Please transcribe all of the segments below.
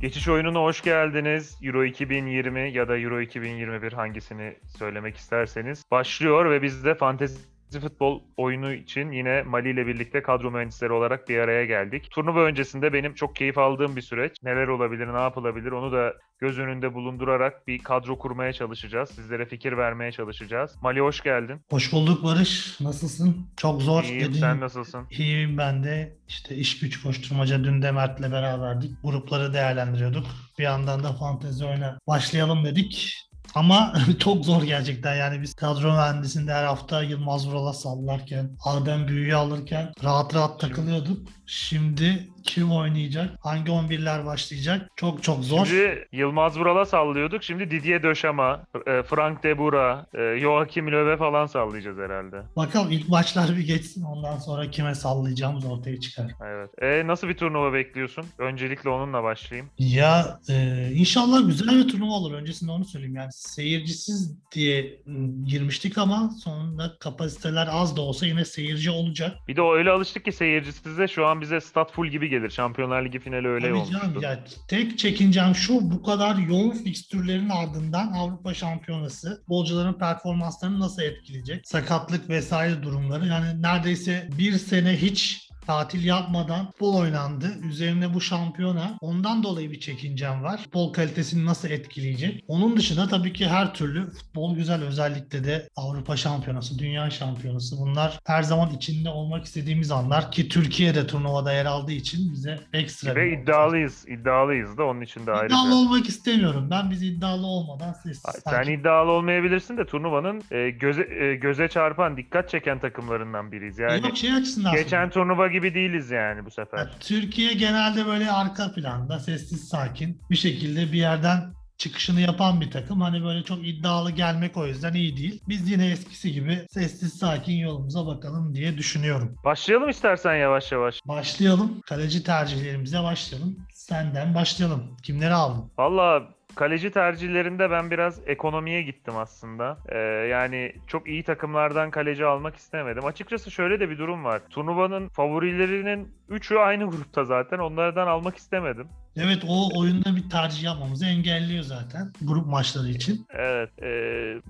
Geçiş oyununa hoş geldiniz. Euro 2020 ya da Euro 2021 hangisini söylemek isterseniz başlıyor ve biz de fantezi futbol oyunu için yine Mali ile birlikte kadro mühendisleri olarak bir araya geldik. Turnuva öncesinde benim çok keyif aldığım bir süreç. Neler olabilir, ne yapılabilir onu da göz önünde bulundurarak bir kadro kurmaya çalışacağız. Sizlere fikir vermeye çalışacağız. Mali hoş geldin. Hoş bulduk Barış. Nasılsın? Çok zor. İyiyim, dediğin- sen nasılsın? İyiyim ben de. İşte iş güç koşturmaca dün de Mert'le beraberdik. Grupları değerlendiriyorduk. Bir yandan da fantezi oyuna başlayalım dedik. Ama çok zor gerçekten yani biz kadro mühendisinde her hafta Yılmaz Vural'a sallarken, Adem Büyü'yü alırken rahat rahat takılıyorduk. Şimdi kim oynayacak? Hangi 11'ler başlayacak? Çok çok zor. Şimdi Yılmaz Vural'a sallıyorduk. Şimdi Didier Döşam'a, e, Frank de Boer'a, e, Joachim Löw'e falan sallayacağız herhalde. Bakalım ilk maçlar bir geçsin ondan sonra kime sallayacağımız ortaya çıkar. Evet. E, nasıl bir turnuva bekliyorsun? Öncelikle onunla başlayayım. Ya e, inşallah güzel bir turnuva olur. Öncesinde onu söyleyeyim. Yani seyircisiz diye m, girmiştik ama sonunda kapasiteler az da olsa yine seyirci olacak. Bir de öyle alıştık ki seyircisize şu an bize stat full gibi gelir. Şampiyonlar Ligi finali öyle Tabii olmuştu. canım, ya tek çekincem şu bu kadar yoğun fikstürlerin ardından Avrupa Şampiyonası futbolcuların performanslarını nasıl etkileyecek? Sakatlık vesaire durumları. Yani neredeyse bir sene hiç tatil yapmadan futbol oynandı. Üzerine bu şampiyona. Ondan dolayı bir çekincem var. Futbol kalitesini nasıl etkileyecek? Onun dışında tabii ki her türlü futbol güzel. Özellikle de Avrupa Şampiyonası, Dünya Şampiyonası. Bunlar her zaman içinde olmak istediğimiz anlar ki Türkiye'de turnuvada yer aldığı için bize ekstra Ve iddialıyız. iddialıyız da onun için de ayrıca. İddialı olmak istemiyorum. Ben biz iddialı olmadan Ay, Sen sakin. iddialı olmayabilirsin de turnuvanın e, göze e, göze çarpan, dikkat çeken takımlarından biriyiz. Yani Yok şey açısından geçen turnuva gibi değiliz yani bu sefer. Türkiye genelde böyle arka planda sessiz sakin bir şekilde bir yerden çıkışını yapan bir takım. Hani böyle çok iddialı gelmek o yüzden iyi değil. Biz yine eskisi gibi sessiz sakin yolumuza bakalım diye düşünüyorum. Başlayalım istersen yavaş yavaş. Başlayalım. Kaleci tercihlerimize başlayalım. Senden başlayalım. Kimleri aldın? Valla kaleci tercihlerinde ben biraz ekonomiye gittim aslında. Ee, yani çok iyi takımlardan kaleci almak istemedim. Açıkçası şöyle de bir durum var. Turnuvanın favorilerinin 3'ü aynı grupta zaten. Onlardan almak istemedim. Evet o oyunda bir tercih yapmamızı engelliyor zaten grup maçları için. Evet. e,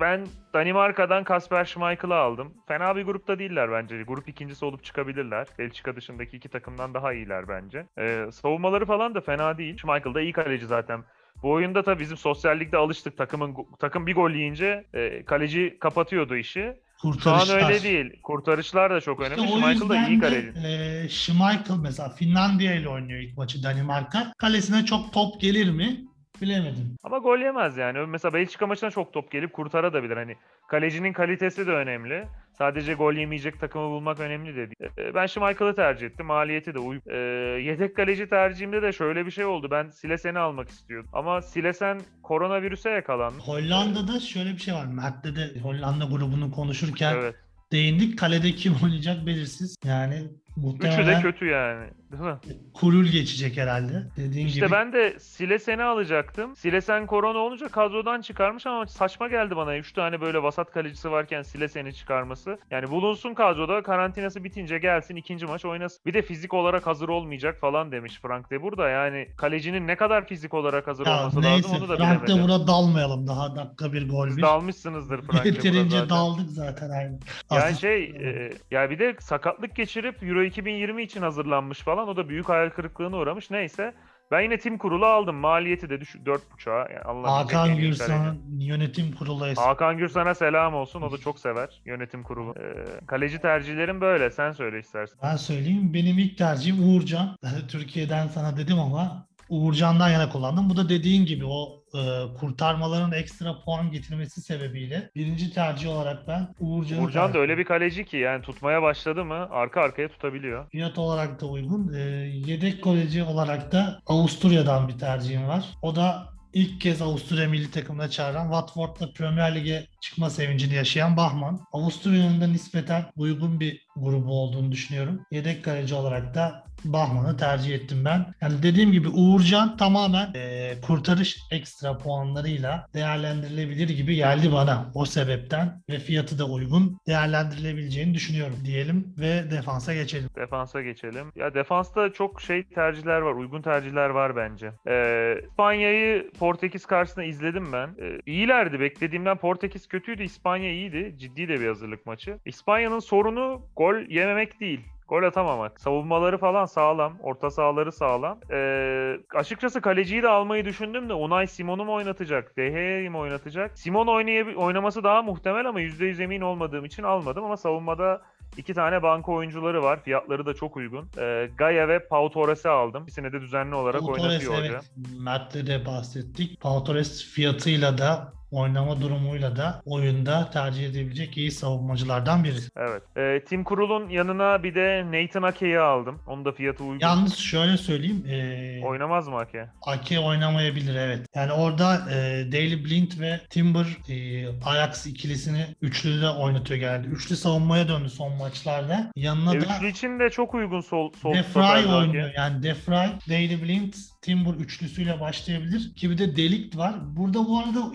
ben Danimarka'dan Kasper Schmeichel'ı aldım. Fena bir grupta değiller bence. Grup ikincisi olup çıkabilirler. Belçika dışındaki iki takımdan daha iyiler bence. E, savunmaları falan da fena değil. Schmeichel da iyi kaleci zaten. Bu oyunda tabii bizim sosyallikte alıştık. Takımın takım bir gol yiyince e, kaleci kapatıyordu işi. Şu an Kurtarışlar. öyle değil. Kurtarışlar da çok önemli. İşte Schmeichel da iyi kaleci. e, Schmeichel mesela Finlandiya ile oynuyor ilk maçı Danimarka. Kalesine çok top gelir mi? Bilemedim. Ama gol yemez yani. Mesela Belçika maçına çok top gelip kurtarabilir. Hani kalecinin kalitesi de önemli. Sadece gol yemeyecek takımı bulmak önemli de değil. Ee, Ben Schmeichel'ı tercih ettim. Maliyeti de uygun. Ee, yedek kaleci tercihimde de şöyle bir şey oldu. Ben Silesen'i almak istiyordum. Ama Silesen koronavirüse yakalandı. Hollanda'da şöyle bir şey var. Mert'le de Hollanda grubunu konuşurken Evet. değindik. Kalede kim oynayacak belirsiz. Yani Üçü de muhtemelen kötü yani. Değil mi? kurul geçecek herhalde. Dediğin İşte gibi. ben de Silesen'i alacaktım. Silesen korona olunca kadrodan çıkarmış ama saçma geldi bana. 3 tane böyle vasat kalecisi varken Silesen'i çıkarması. Yani bulunsun kadroda karantinası bitince gelsin ikinci maç oynasın. Bir de fizik olarak hazır olmayacak falan demiş Frank de burada. Yani kalecinin ne kadar fizik olarak hazır ya olması neyse lazım onu da Frank de bilemedim. bura dalmayalım. Daha dakika bir gol Siz bir. de almışsınızdır Frank de Yeterince daldık zaten aynı. Yani Asist- şey e, ya bir de sakatlık geçirip Euro 2020 için hazırlanmış falan. O da büyük hayal kırıklığına uğramış. Neyse. Ben yine tim kurulu aldım. Maliyeti de düşük 4.5'a. Yani Hakan. Gürsan'ın yönetim kurulu es- Hakan Gürsan'a selam olsun. O da çok sever yönetim kurulu. Ee, kaleci tercihlerim böyle. Sen söyle istersen. Ben söyleyeyim. Benim ilk tercihim Uğurcan. Türkiye'den sana dedim ama Uğurcan'dan yana kullandım. Bu da dediğin gibi o e, kurtarmaların ekstra puan getirmesi sebebiyle birinci tercih olarak ben Uğurcan'ı Uğurcan da öyle bir kaleci ki yani tutmaya başladı mı arka arkaya tutabiliyor. Fiyat olarak da uygun. E, yedek kaleci olarak da Avusturya'dan bir tercihim var. O da ilk kez Avusturya milli takımına çağıran Watford'la Premier Lig'e çıkma sevincini yaşayan Bahman. Avusturya'nın da nispeten uygun bir grubu olduğunu düşünüyorum. Yedek kaleci olarak da Bahman'ı tercih ettim ben. Yani dediğim gibi Uğurcan tamamen e, kurtarış ekstra puanlarıyla değerlendirilebilir gibi geldi bana o sebepten ve fiyatı da uygun değerlendirilebileceğini düşünüyorum diyelim ve defansa geçelim. Defansa geçelim. Ya defansta çok şey tercihler var. Uygun tercihler var bence. Ee, İspanya'yı Portekiz karşısında izledim ben. Ee, iyilerdi. Beklediğimden Portekiz kötüydü. İspanya iyiydi. Ciddi de bir hazırlık maçı. İspanya'nın sorunu gol yememek değil. Gol atamamak. Savunmaları falan sağlam. Orta sahaları sağlam. Ee, açıkçası kaleciyi de almayı düşündüm de Unai Simon'u mu oynatacak? De Gea'yı mı oynatacak? Simon oynayab- oynaması daha muhtemel ama %100 emin olmadığım için almadım ama savunmada İki tane banka oyuncuları var. Fiyatları da çok uygun. Ee, Gaia ve Pau Torres'i aldım. İkisini de düzenli olarak Pau Torres, oynatıyor hoca. evet. Mert'le de bahsettik. Pau Torres fiyatıyla da oynama durumuyla da oyunda tercih edebilecek iyi savunmacılardan biri. Evet. Ee, Tim Krul'un yanına bir de Nathan Ake'yi aldım. Onun da fiyatı uygun. Yalnız şöyle söyleyeyim. E, Oynamaz mı Ake? Ake oynamayabilir evet. Yani orada e, Daily Blind ve Timber e, Ajax ikilisini üçlüde oynatıyor geldi. Üçlü savunmaya döndü son maçlarda. Yanına E, da üçlü için de çok uygun sol, sol De stoperde Vrij Ake. oynuyor. Yani De Vrij, Daily Blind, Timber üçlüsüyle başlayabilir. Ki bir de Delikt var. Burada bu arada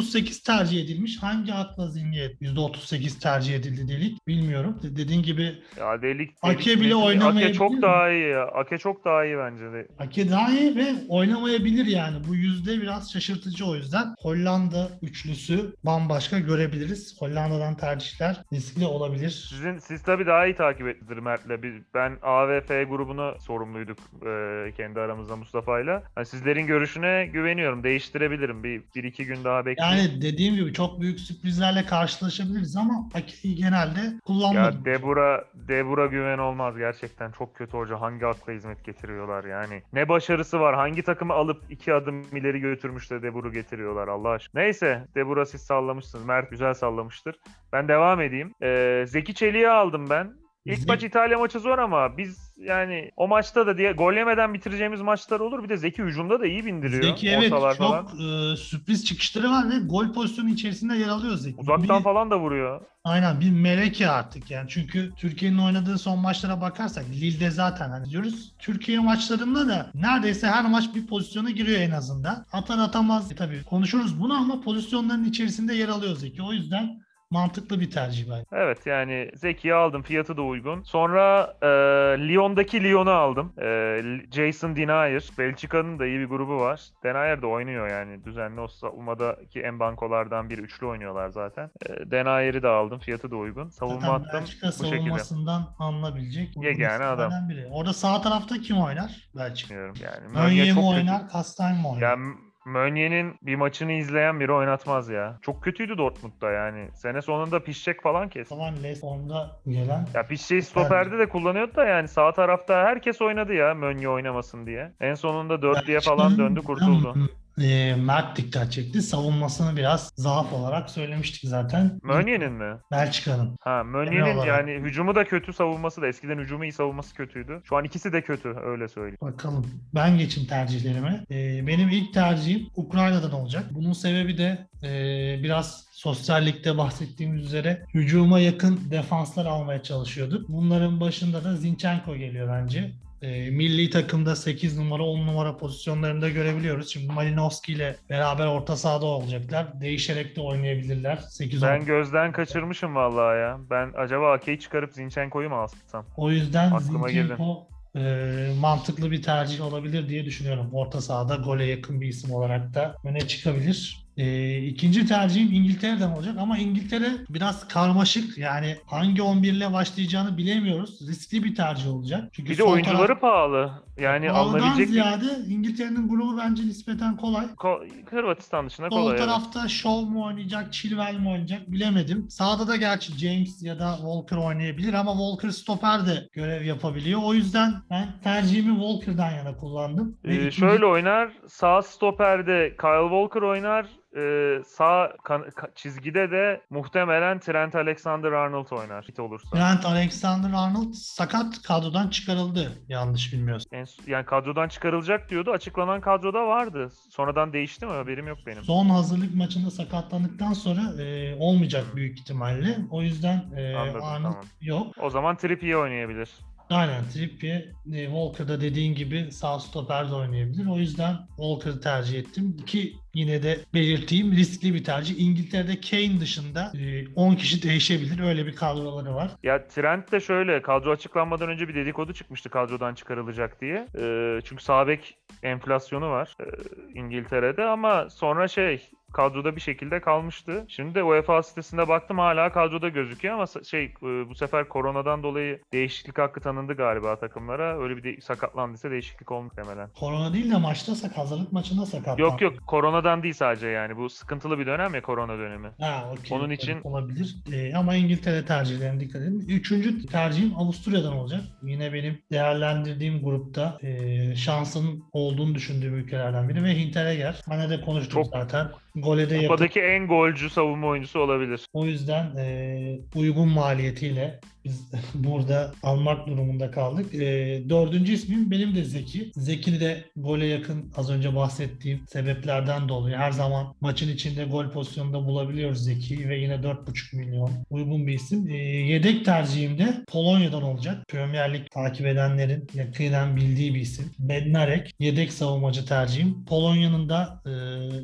%38 tercih edilmiş. Hangi akla zihniyet %38 tercih edildi Delikt bilmiyorum. De- Dediğin gibi Ya delik, Ake delik- bile Ake oynamayabilir çok mi? daha iyi ya. Ake çok daha iyi bence de. Ake daha iyi ve oynamayabilir yani. Bu yüzde biraz şaşırtıcı o yüzden. Hollanda üçlüsü bambaşka görebiliriz. Hollanda'dan tercihler riskli olabilir. Sizin siz tabii daha iyi takip ettiniz Mert'le. Biz, ben A ve F grubuna sorumluyduk e, kendi aramızda Mustafa'yla. Yani sizlerin görüşüne güveniyorum. Değiştirebilirim. Bir, bir iki gün daha bekleyeyim. Yani dediğim gibi çok büyük sürprizlerle karşılaşabiliriz ama Ake'yi genelde kullanmadım. Ya Debura, Debura güven olmaz gerçekten. Çok kötü hoca. Hangi akla hizmet getiriyorlar yani. Ne başarısı var. Hangi takımı alıp iki adım ileri götürmüş de Debur'u getiriyorlar Allah aşkına. Neyse Debura siz sallamışsınız. Mert güzel sallamıştır. Ben devam edeyim. Ee, Zeki Çelik'i aldım ben. İlk maç İtalya maçı zor ama biz yani o maçta da diye gol yemeden bitireceğimiz maçlar olur. Bir de Zeki hücumda da iyi bindiriyor. Zeki evet çok falan. e, sürpriz çıkışları var ve gol pozisyonu içerisinde yer alıyor Zeki. Uzaktan Bir- falan da vuruyor. Aynen bir meleke artık yani. Çünkü Türkiye'nin oynadığı son maçlara bakarsak Lille'de zaten hani diyoruz. Türkiye maçlarında da neredeyse her maç bir pozisyona giriyor en azından. Atar atamaz e, tabii konuşuruz bunu ama pozisyonların içerisinde yer alıyor Zeki. O yüzden mantıklı bir tercih bence. Evet yani Zeki'yi aldım. Fiyatı da uygun. Sonra e, Lyon'daki Lyon'u aldım. E, Jason Denayer. Belçika'nın da iyi bir grubu var. Denayer de oynuyor yani. Düzenli o savunmadaki en bankolardan biri. Üçlü oynuyorlar zaten. E, Denayer'i de aldım. Fiyatı da uygun. Savunma Zaten attım Belçika bu şekilde. savunmasından alınabilecek Yegane adam. Biri. Orada sağ tarafta kim oynar? Belçika. Bilmiyorum yani. Mönye mi oynar? Kastayn mı oynar? Ya Mönye'nin bir maçını izleyen biri oynatmaz ya. Çok kötüydü Dortmund'da yani. Sene sonunda pişecek falan kes. Zaman Les onda gelen Ya Pişçe'yi stoperde de kullanıyordu da yani sağ tarafta herkes oynadı ya Mönye oynamasın diye. En sonunda dörtlüye falan döndü kurtuldu. E, Mert dikkat çekti. Savunmasını biraz zaaf olarak söylemiştik zaten. Mönye'nin mi? Belçika'nın. Ha Mönye'nin yani hücumu da kötü savunması da. Eskiden hücumu iyi savunması kötüydü. Şu an ikisi de kötü öyle söyleyeyim. Bakalım. Ben geçeyim tercihlerime. E, benim ilk tercihim Ukrayna'dan olacak. Bunun sebebi de e, biraz sosyallikte bahsettiğimiz üzere hücuma yakın defanslar almaya çalışıyorduk. Bunların başında da Zinchenko geliyor bence. E, milli takımda 8 numara 10 numara pozisyonlarında görebiliyoruz. Şimdi Malinowski ile beraber orta sahada olacaklar. Değişerek de oynayabilirler. 8 Ben gözden kaçırmışım vallahi ya. Ben acaba Ake'yi çıkarıp Zinchenko'yu mu alsam? O yüzden Aklıma Zinchenko e, mantıklı bir tercih olabilir diye düşünüyorum. Orta sahada gole yakın bir isim olarak da öne çıkabilir. E, ikinci tercihim İngiltere'den olacak ama İngiltere biraz karmaşık. Yani hangi 11 ile başlayacağını bilemiyoruz. Riskli bir tercih olacak. Çünkü Bir de sol oyuncuları taraf- pahalı. Yani Pahalıdan alınabilecek ziyade İngiltere'nin grubu bence nispeten kolay. Ko- Hırvatistan dışında Sol kolay. evet. tarafta Shaw mu oynayacak, Chilwell mi oynayacak bilemedim. Sağda da gerçi James ya da Walker oynayabilir ama Walker stoper de görev yapabiliyor. O yüzden ben tercihimi Walker'dan yana kullandım. Ee, ikinci- şöyle oynar. Sağ stoperde Kyle Walker oynar. E, sağ kan- ka- çizgide de muhtemelen Trent Alexander-Arnold oynar hit olursa. Trent Alexander-Arnold sakat kadrodan çıkarıldı yanlış bilmiyorsam. En, yani kadrodan çıkarılacak diyordu. Açıklanan kadroda vardı. Sonradan değişti mi? Haberim yok benim. Son hazırlık maçında sakatlandıktan sonra e, olmayacak büyük ihtimalle. O yüzden e, Anladım, Arnold tamam. yok. O zaman Trippier oynayabilir. Aynen Trippier, e, Walker'da dediğin gibi sağ stoper de oynayabilir. O yüzden Walker'ı tercih ettim. Ki yine de belirteyim riskli bir tercih. İngiltere'de Kane dışında e, 10 kişi değişebilir. Öyle bir kadroları var. Ya Trent de şöyle kadro açıklanmadan önce bir dedikodu çıkmıştı kadrodan çıkarılacak diye. Ee, çünkü sağ bek enflasyonu var e, İngiltere'de ama sonra şey kadroda bir şekilde kalmıştı. Şimdi de UEFA sitesinde baktım hala kadroda gözüküyor ama şey e, bu sefer koronadan dolayı değişiklik hakkı tanındı galiba takımlara. Öyle bir de sakatlandıysa değişiklik olmuş demelen. Korona değil de maçta sak hazırlık maçında sakatlandı. Yok yok koronadan değil sadece yani. Bu sıkıntılı bir dönem ya korona dönemi. Ha, okey. Onun için- olabilir. Ee, ama İngiltere tercihlerine dikkat edin. Üçüncü tercihim Avusturya'dan olacak. Yine benim değerlendirdiğim grupta e, şansın olduğunu düşündüğüm ülkelerden biri ve Hinteregger. Hani de konuştuk Çok- zaten. Gole de. Kupadaki en golcü savunma oyuncusu olabilir. O yüzden e, uygun maliyetiyle biz burada almak durumunda kaldık. E, dördüncü ismim benim de Zeki. Zeki de gole yakın az önce bahsettiğim sebeplerden dolayı her zaman maçın içinde gol pozisyonunda bulabiliyoruz Zeki'yi ve yine 4,5 milyon uygun bir isim. E, yedek tercihim de Polonya'dan olacak. Premier Lig takip edenlerin yakinen bildiği bir isim. Bednarek yedek savunmacı tercihim. Polonya'nın da e,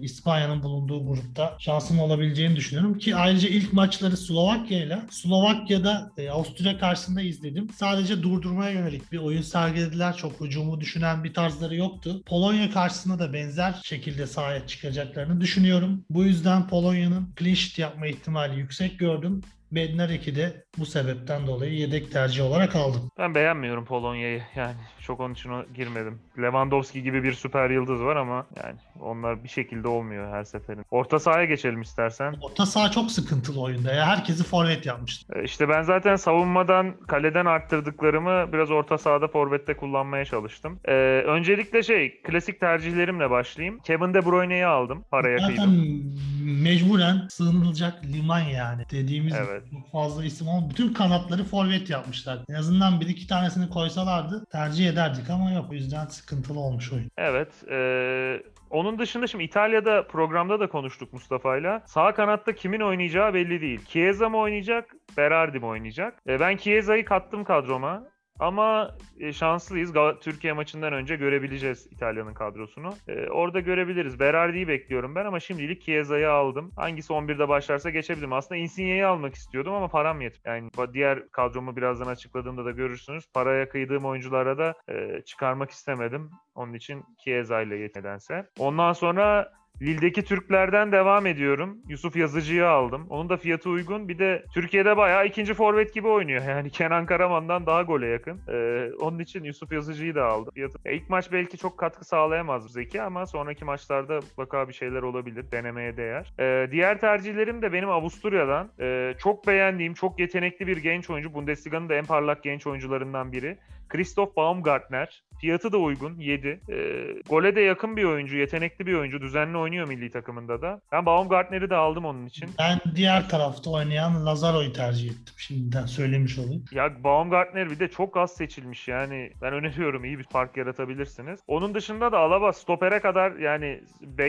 İspanya'nın bulunduğu grupta şansın olabileceğini düşünüyorum ki ayrıca ilk maçları Slovakya ile Slovakya'da e, Avusturya karşısında izledim. Sadece durdurmaya yönelik bir oyun sergilediler. Çok hücumu düşünen bir tarzları yoktu. Polonya karşısında da benzer şekilde sahaya çıkacaklarını düşünüyorum. Bu yüzden Polonya'nın clean sheet yapma ihtimali yüksek gördüm. Bednarek'i de bu sebepten dolayı yedek tercih olarak aldım. Ben beğenmiyorum Polonya'yı. Yani çok onun için girmedim. Lewandowski gibi bir süper yıldız var ama yani onlar bir şekilde olmuyor her seferin. Orta sahaya geçelim istersen. Orta saha çok sıkıntılı oyunda ya. Herkesi forvet yapmıştı. Ee, İşte ben zaten savunmadan, kaleden arttırdıklarımı biraz orta sahada forvette kullanmaya çalıştım. Ee, öncelikle şey, klasik tercihlerimle başlayayım. Kevin De Bruyne'yi aldım. Paraya Zaten kıydım. mecburen sığınılacak liman yani. Dediğimiz Evet. çok fazla isim ama bütün kanatları forvet yapmışlar. En azından bir iki tanesini koysalardı tercih ederdik ama yok. O yüzden sıkıntılı olmuş oyun. Evet. ee, onun dışında şimdi İtalya'da programda da konuştuk Mustafa'yla. Sağ kanatta kimin oynayacağı belli değil. Chiesa mı oynayacak, Berardi mi oynayacak? Ee, ben Chiesa'yı kattım kadroma. Ama e, şanslıyız. Türkiye maçından önce görebileceğiz İtalya'nın kadrosunu. E, orada görebiliriz. Berardi'yi bekliyorum ben ama şimdilik Chiesa'yı aldım. Hangisi 11'de başlarsa geçebilirim. Aslında Insigne'yi almak istiyordum ama param yetmiyor. Yani diğer kadromu birazdan açıkladığımda da görürsünüz. Paraya kıydığım oyunculara da e, çıkarmak istemedim. Onun için Chiesa ile yetmedense. Ondan sonra Lille'deki Türklerden devam ediyorum. Yusuf Yazıcı'yı aldım. Onun da fiyatı uygun. Bir de Türkiye'de bayağı ikinci forvet gibi oynuyor. Yani Kenan Karaman'dan daha gole yakın. Ee, onun için Yusuf Yazıcı'yı da aldım. Fiyatı... Ya ilk maç belki çok katkı sağlayamaz Zeki ama sonraki maçlarda mutlaka bir şeyler olabilir. Denemeye değer. Ee, diğer tercihlerim de benim Avusturya'dan. Ee, çok beğendiğim, çok yetenekli bir genç oyuncu. Bundesliga'nın da en parlak genç oyuncularından biri. Christoph Baumgartner. Fiyatı da uygun 7. Ee, gole de yakın bir oyuncu, yetenekli bir oyuncu. Düzenli oynuyor milli takımında da. Ben Baumgartner'i de aldım onun için. Ben diğer tarafta oynayan Lazaro'yu tercih ettim. Şimdiden söylemiş olayım. Ya Baumgartner bir de çok az seçilmiş yani. Ben öneriyorum iyi bir fark yaratabilirsiniz. Onun dışında da Alaba stopere kadar yani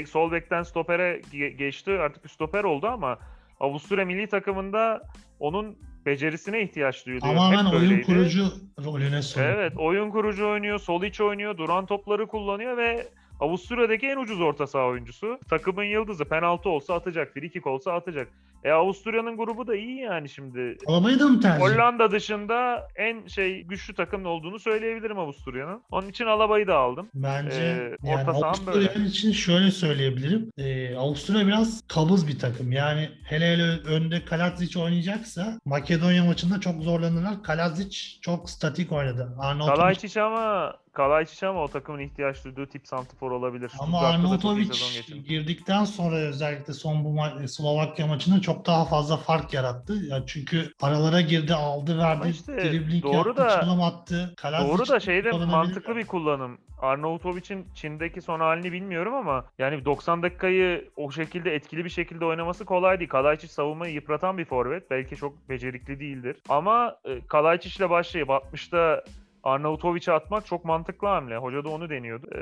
sol bekten stopere ge- geçti. Artık bir stoper oldu ama Avusturya milli takımında onun becerisine ihtiyaç duyuluyor. Tamamen Hep oyun böyleydi. kurucu rolüne soyuyor. Evet, oyun kurucu oynuyor, sol iç oynuyor, duran topları kullanıyor ve Avusturya'daki en ucuz orta saha oyuncusu. Takımın yıldızı. Penaltı olsa atacak, free kick olsa atacak. E Avusturya'nın grubu da iyi yani şimdi. Alabayı da mı tercih? Hollanda dışında en şey güçlü takım olduğunu söyleyebilirim Avusturya'nın. Onun için Alaba'yı da aldım. Bence Ee, yani orta sahan Avusturya için şöyle söyleyebilirim. Ee, Avusturya biraz kabız bir takım. Yani hele hele önde Kaladzic oynayacaksa Makedonya maçında çok zorlanırlar. Kaladzic çok statik oynadı. Arnautovic ama Kalajdzic ama o takımın ihtiyaç duyduğu tip santifor olabilir. ama Arnautovic girdikten sonra özellikle son bu ma- Slovakya maçında çok çok daha fazla fark yarattı. Ya çünkü aralara girdi, aldı, verdi, işte dribbling doğru yaptı, da- çalım attı. Doğru da şeyde mantıklı yani. bir kullanım. Arnavutovic'in Çin'deki son halini bilmiyorum ama yani 90 dakikayı o şekilde etkili bir şekilde oynaması kolay değil. Kalajdzic savunmayı yıpratan bir forvet. Belki çok becerikli değildir. Ama e, Kalajdzic ile başlayıp 60'ta Arnavutovic'e atmak çok mantıklı hamle. Hoca da onu deniyordu. E,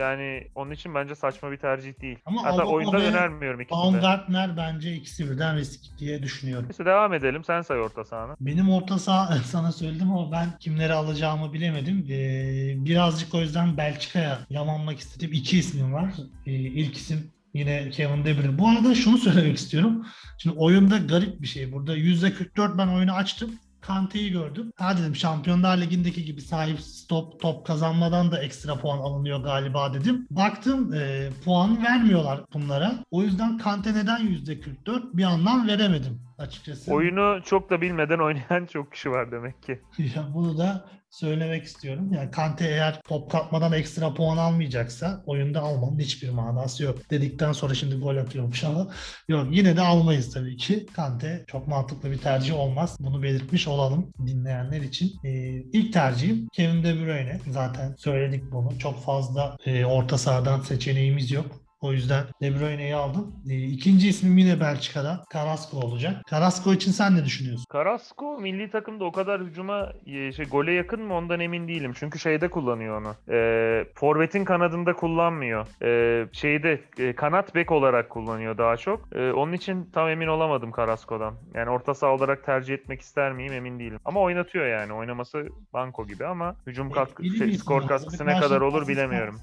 yani onun için bence saçma bir tercih değil. Ama Hatta Alaba oyunda önermiyorum ikisini. Baumgartner bence ikisi birden risk diye düşünüyorum. Neyse devam edelim. Sen say orta sahanı. Benim orta saha sana söyledim ama ben kimleri alacağımı bilemedim. Ee, birazcık o yüzden Belçika'ya yamanmak istediğim iki ismim var. Ee, ilk isim yine Kevin De Bruyne. Bu arada şunu söylemek istiyorum. Şimdi oyunda garip bir şey. Burada %44 ben oyunu açtım. Kante'yi gördüm. Ha dedim Şampiyonlar Ligi'ndeki gibi sahip stop top kazanmadan da ekstra puan alınıyor galiba dedim. Baktım e, puan vermiyorlar bunlara. O yüzden Kante neden %44 bir anlam veremedim açıkçası. Oyunu çok da bilmeden oynayan çok kişi var demek ki. Ya bunu da söylemek istiyorum. Yani Kante eğer top kapmadan ekstra puan almayacaksa oyunda almanın hiçbir manası yok. Dedikten sonra şimdi gol atıyormuş ama yok yine de almayız tabii ki. Kante çok mantıklı bir tercih olmaz. Bunu belirtmiş olalım dinleyenler için. Ee, ilk tercihim Kevin De Bruyne. Zaten söyledik bunu. Çok fazla e, orta sahadan seçeneğimiz yok. O yüzden De Bruyne'yi aldım. Ee, ikinci ismim yine Belçika'da. Carrasco olacak. Carrasco için sen ne düşünüyorsun? Carrasco milli takımda o kadar hücuma e, şey gole yakın mı ondan emin değilim. Çünkü şeyde kullanıyor onu. E, Forvet'in kanadında kullanmıyor. E, şeyde e, kanat bek olarak kullanıyor daha çok. E, onun için tam emin olamadım Carrasco'dan. Yani orta saha olarak tercih etmek ister miyim emin değilim. Ama oynatıyor yani. Oynaması banko gibi ama hücum katkı, Etkili şey, skor katkısı ne kadar olur bilemiyorum.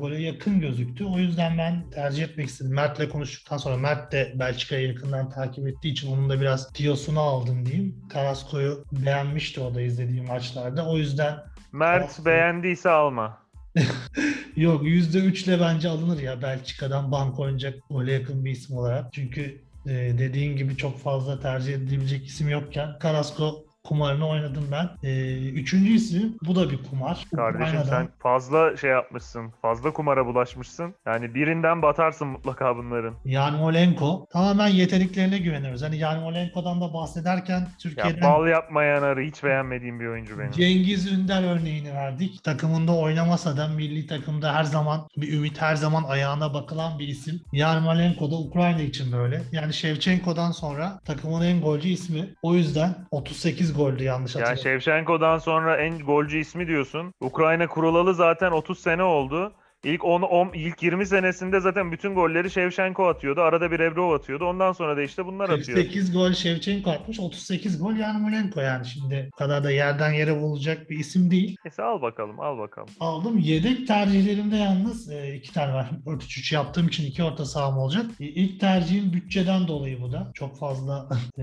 Gole yakın gözüktü. O yüzden ben tercih etmek istedim. Mert'le konuştuktan sonra Mert de Belçika'yı yakından takip ettiği için onun da biraz tiyosunu aldım diyeyim. Carrasco'yu beğenmişti o da izlediği maçlarda. O yüzden Mert Carrasco. beğendiyse alma. yok %3'le bence alınır ya Belçika'dan bank oynayacak gole yakın bir isim olarak. Çünkü e, dediğin gibi çok fazla tercih edilebilecek isim yokken Carrasco kumarını oynadım ben. E, üçüncü isim bu da bir kumar. Kardeşim Ukrayna'dan. sen fazla şey yapmışsın. Fazla kumara bulaşmışsın. Yani birinden batarsın mutlaka bunların. Yarmolenko. Tamamen yeteneklerine güveniyoruz. Hani Yarmolenko'dan da bahsederken Ya Türkiye'den bal yapmayan arı hiç beğenmediğim bir oyuncu benim. Cengiz Ünder örneğini verdik. Takımında oynamasa da milli takımda her zaman bir ümit, her zaman ayağına bakılan bir isim. Yarmolenko da Ukrayna için böyle. Yani Şevçenko'dan sonra takımın en golcü ismi. O yüzden 38 goldü yanlış Ya hatırlamıyorum. Shevchenko'dan sonra en golcü ismi diyorsun. Ukrayna kurulalı zaten 30 sene oldu. İlk 10, 10 ilk 20 senesinde zaten bütün golleri Shevchenko atıyordu. Arada bir Rebrov atıyordu. Ondan sonra da işte bunlar atıyor. 48 gol Şevçenko atmış, 38 gol Yarmolenko yani şimdi bu kadar da yerden yere vurulacak bir isim değil. Neyse al bakalım, al bakalım. Aldım. Yedek tercihlerimde yalnız e, iki tane var. 4-3-3 yaptığım için iki orta saham olacak. E, İlk tercihim bütçeden dolayı bu da. Çok fazla e,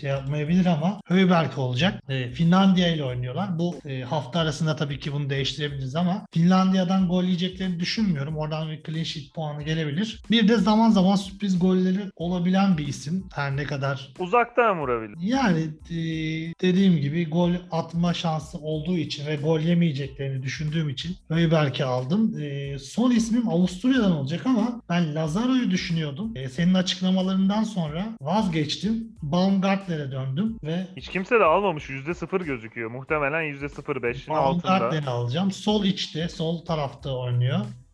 şey yapmayabilir ama Höyberk olacak. E, Finlandiya ile oynuyorlar. Bu e, hafta arasında tabii ki bunu değiştirebiliriz ama Finlandiya'dan gol yiyeceklerini düşünmüyorum. Oradan bir clean sheet puanı gelebilir. Bir de zaman zaman sürpriz golleri olabilen bir isim. Her ne kadar Uzaktan vurabilir. yani e, dediğim gibi gol atma şansı olduğu için ve gol yemeyeceklerini düşündüğüm için Höyberk'i aldım. E, son ismim Avusturya'dan olacak ama ben Lazaro'yu düşünüyordum. E, senin açıklamalarından sonra vazgeçtim. Baumgartner'e döndüm ve Hiç kimse de almamış. %0 gözüküyor. Muhtemelen %05'in altında. Baumgartner'i alacağım. Sol içte, sol tarafta oynuyor.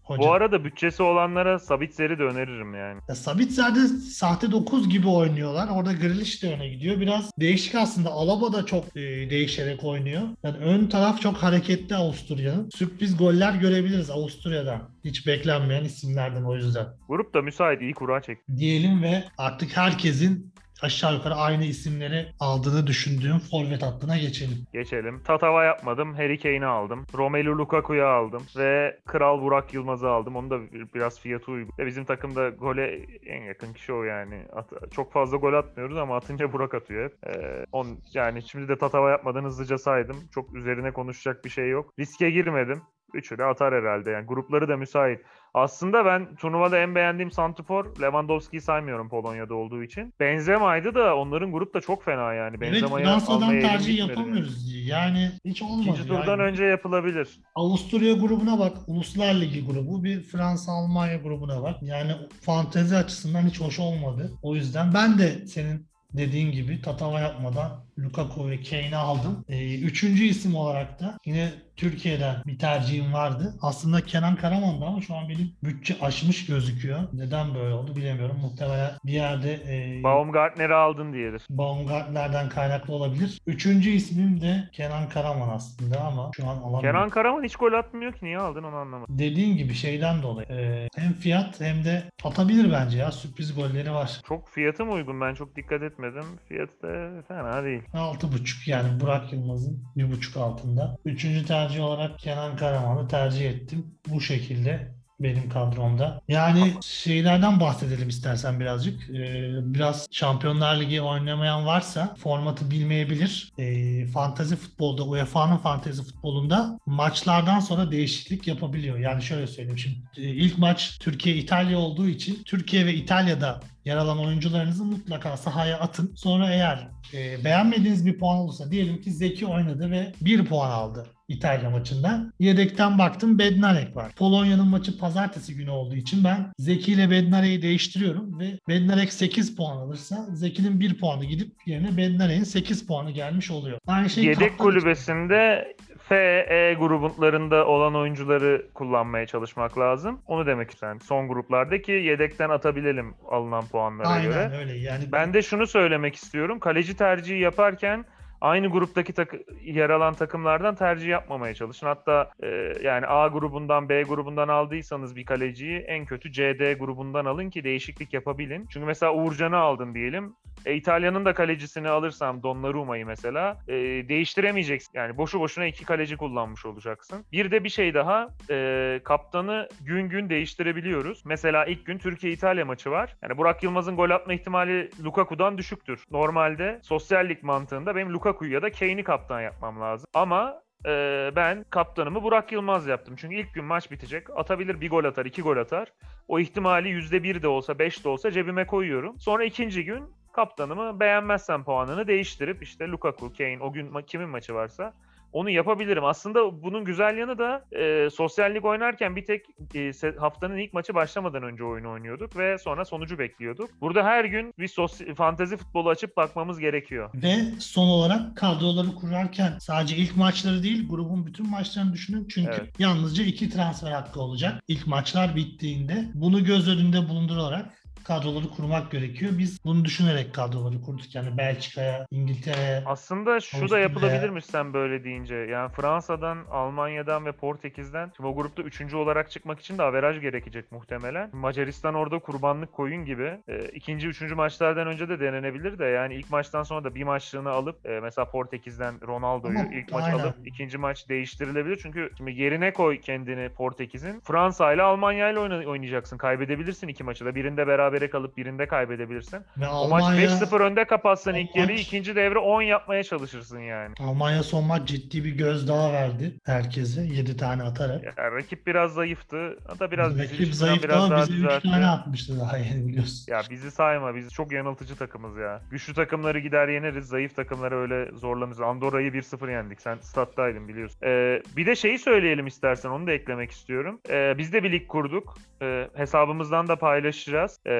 Hoca. Bu arada bütçesi olanlara Sabitzer'i de öneririm yani. Ya Sabitzer'de sahte 9 gibi oynuyorlar. Orada Grealish de öne gidiyor. Biraz değişik aslında. Alaba da çok e, değişerek oynuyor. Yani ön taraf çok hareketli Avusturya'nın. Sürpriz goller görebiliriz Avusturya'dan. Hiç beklenmeyen isimlerden o yüzden. Grup da müsait. iyi kura çek. Diyelim ve artık herkesin aşağı yukarı aynı isimleri aldığını düşündüğüm forvet hattına geçelim. Geçelim. Tatava yapmadım. Harry Kane'i aldım. Romelu Lukaku'yu aldım. Ve Kral Burak Yılmaz'ı aldım. Onu da bir- biraz fiyatı uygun. Ve bizim takımda gole en yakın kişi o yani. At- çok fazla gol atmıyoruz ama atınca Burak atıyor hep. Ee, on, yani şimdi de Tatava yapmadan hızlıca saydım. Çok üzerine konuşacak bir şey yok. Riske girmedim. Üçü de atar herhalde yani. Grupları da müsait. Aslında ben turnuvada en beğendiğim santrfor Lewandowski'yi saymıyorum Polonya'da olduğu için. Benzema'ydı da onların grup da çok fena yani. Evet Benzema'yı Fransa'dan almaya elim tercih yapamıyoruz. Yani hiç olmadı. İkinci turdan yani. önce yapılabilir. Avusturya grubuna bak. Uluslar Ligi grubu. Bir Fransa-Almanya grubuna bak. Yani fantezi açısından hiç hoş olmadı. O yüzden ben de senin dediğin gibi tatava yapmadan Lukaku ve Kane'i aldım. Ee, üçüncü isim olarak da yine Türkiye'den bir tercihim vardı. Aslında Kenan Karaman'dı ama şu an benim bütçe aşmış gözüküyor. Neden böyle oldu bilemiyorum. Muhtemelen bir yerde e, Baumgartner'i aldın diyedir. Baumgartner'den kaynaklı olabilir. Üçüncü ismim de Kenan Karaman aslında ama şu an alamıyorum. Kenan Karaman hiç gol atmıyor ki. Niye aldın onu anlamadım. Dediğin gibi şeyden dolayı e, hem fiyat hem de atabilir bence ya sürpriz golleri var. Çok fiyatı mı uygun? Ben çok dikkat etmedim. Fiyatı da fena değil. 6.5 yani Burak Yılmaz'ın 1.5 altında. Üçüncü tercih olarak Kenan Karaman'ı tercih ettim. Bu şekilde benim kadromda. Yani şeylerden bahsedelim istersen birazcık. Ee, biraz Şampiyonlar Ligi oynamayan varsa formatı bilmeyebilir. Ee, fantazi futbolda, UEFA'nın fantazi futbolunda maçlardan sonra değişiklik yapabiliyor. Yani şöyle söyleyeyim şimdi e, ilk maç Türkiye-İtalya olduğu için Türkiye ve İtalya'da yer alan oyuncularınızı mutlaka sahaya atın. Sonra eğer e, beğenmediğiniz bir puan olursa diyelim ki Zeki oynadı ve 1 puan aldı İtalya maçında. Yedekten baktım Bednarek var. Polonya'nın maçı pazartesi günü olduğu için ben Zeki ile Bednarek'i değiştiriyorum ve Bednarek 8 puan alırsa Zeki'nin 1 puanı gidip yerine Bednarek'in 8 puanı gelmiş oluyor. Aynı şey Yedek kulübesinde F, E gruplarında olan oyuncuları kullanmaya çalışmak lazım. Onu demek istedim. Son gruplardaki yedekten atabilelim alınan puanlara göre. Aynen öyle. Yani Ben de şunu söylemek istiyorum. Kaleci tercihi yaparken aynı gruptaki takı- yer alan takımlardan tercih yapmamaya çalışın. Hatta e, yani A grubundan B grubundan aldıysanız bir kaleciyi en kötü CD grubundan alın ki değişiklik yapabilin. Çünkü mesela Uğurcan'ı aldın diyelim. E, İtalya'nın da kalecisini alırsam Donnarumma'yı mesela e, değiştiremeyeceksin. Yani boşu boşuna iki kaleci kullanmış olacaksın. Bir de bir şey daha e, kaptanı gün gün değiştirebiliyoruz. Mesela ilk gün Türkiye-İtalya maçı var. Yani Burak Yılmaz'ın gol atma ihtimali Lukaku'dan düşüktür. Normalde sosyal lig mantığında benim Lukaku'yu ya da Kane'i kaptan yapmam lazım. Ama e, ben kaptanımı Burak Yılmaz yaptım. Çünkü ilk gün maç bitecek. Atabilir bir gol atar, iki gol atar. O ihtimali %1 de olsa, 5 de olsa cebime koyuyorum. Sonra ikinci gün kaptanımı beğenmezsem puanını değiştirip işte Lukaku, Kane o gün ma- kimin maçı varsa onu yapabilirim. Aslında bunun güzel yanı da e, sosyal lig oynarken bir tek e, haftanın ilk maçı başlamadan önce oyunu oynuyorduk ve sonra sonucu bekliyorduk. Burada her gün bir sos- fantezi futbolu açıp bakmamız gerekiyor. Ve son olarak kadroları kurarken sadece ilk maçları değil grubun bütün maçlarını düşünün. Çünkü Evet. yalnızca iki transfer hakkı olacak. İlk maçlar bittiğinde bunu göz önünde bulundurarak kadroları kurmak gerekiyor. Biz bunu düşünerek kadroları kurduk. Yani Belçika'ya, İngiltere'ye Aslında şu da yapılabilirmiş sen böyle deyince. Yani Fransa'dan, Almanya'dan ve Portekiz'den şimdi o grupta üçüncü olarak çıkmak için de averaj gerekecek muhtemelen. Macaristan orada kurbanlık koyun gibi. E, ikinci, üçüncü maçlardan önce de denenebilir de yani ilk maçtan sonra da bir maçlığını alıp e, mesela Portekiz'den Ronaldo'yu Ama ilk maç aynen. alıp ikinci maç değiştirilebilir. Çünkü şimdi yerine koy kendini Portekiz'in. Fransa ile Almanya ile oyna- oynayacaksın. Kaybedebilirsin iki maçı da. Birinde berabere kalıp birinde kaybedebilirsin. ve O maç Almanya 5-0 önde kapatsan ilk maç- ikinci devre 10 yapmaya çalışırsın yani. Almanya son maç ciddi bir gözdağı verdi herkese 7 tane atarak. Ya, rakip biraz zayıftı. Hatta biraz bizi Rakip zayıf biraz ama daha bize 3 düzeltti. tane atmıştı daha yeni biliyorsun. Ya bizi sayma. Biz çok yanıltıcı takımız ya. Güçlü takımları gider yeneriz. Zayıf takımları öyle zorlanırız. Andorra'yı 1-0 yendik. Sen stat'taydın biliyorsun. Ee, bir de şeyi söyleyelim istersen. Onu da eklemek istiyorum. Ee, biz de bir lig kurduk. Ee, hesabımızdan da paylaşacağız. Ee,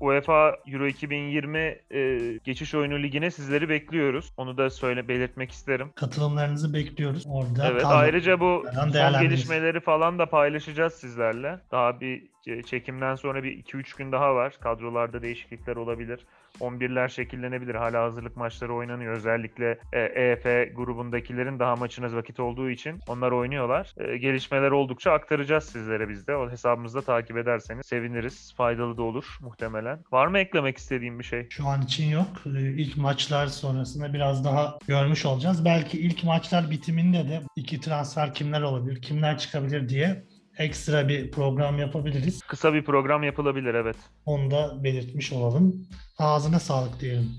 UEFA Euro 2020 e, geçiş oyunu ligine sizleri bekliyoruz. Onu da söyle belirtmek isterim. Katılımlarınızı bekliyoruz orada. Evet ayrıca bu son gelişmeleri falan da paylaşacağız sizlerle. Daha bir çekimden sonra bir 2-3 gün daha var. Kadrolarda değişiklikler olabilir. 11'ler şekillenebilir. Hala hazırlık maçları oynanıyor. Özellikle e, EF grubundakilerin daha maçına vakit olduğu için onlar oynuyorlar. E, gelişmeler oldukça aktaracağız sizlere biz de. O hesabımızda takip ederseniz seviniriz. Faydalı da olur muhtemelen. Var mı eklemek istediğim bir şey? Şu an için yok. Ee, İlk maçlar sonrasında biraz daha görmüş olacağız. Belki ilk maçlar bitiminde de iki transfer kimler olabilir, kimler çıkabilir diye ekstra bir program yapabiliriz. Kısa bir program yapılabilir evet. Onu da belirtmiş olalım. Ağzına sağlık diyelim.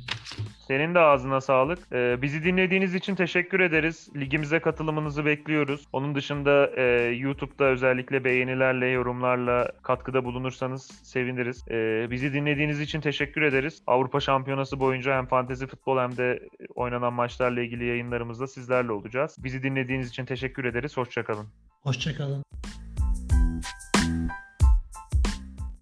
Senin de ağzına sağlık. Ee, bizi dinlediğiniz için teşekkür ederiz. Ligimize katılımınızı bekliyoruz. Onun dışında e, YouTube'da özellikle beğenilerle, yorumlarla katkıda bulunursanız seviniriz. Ee, bizi dinlediğiniz için teşekkür ederiz. Avrupa Şampiyonası boyunca hem fantezi futbol hem de oynanan maçlarla ilgili yayınlarımızda sizlerle olacağız. Bizi dinlediğiniz için teşekkür ederiz. Hoşçakalın. Hoşçakalın.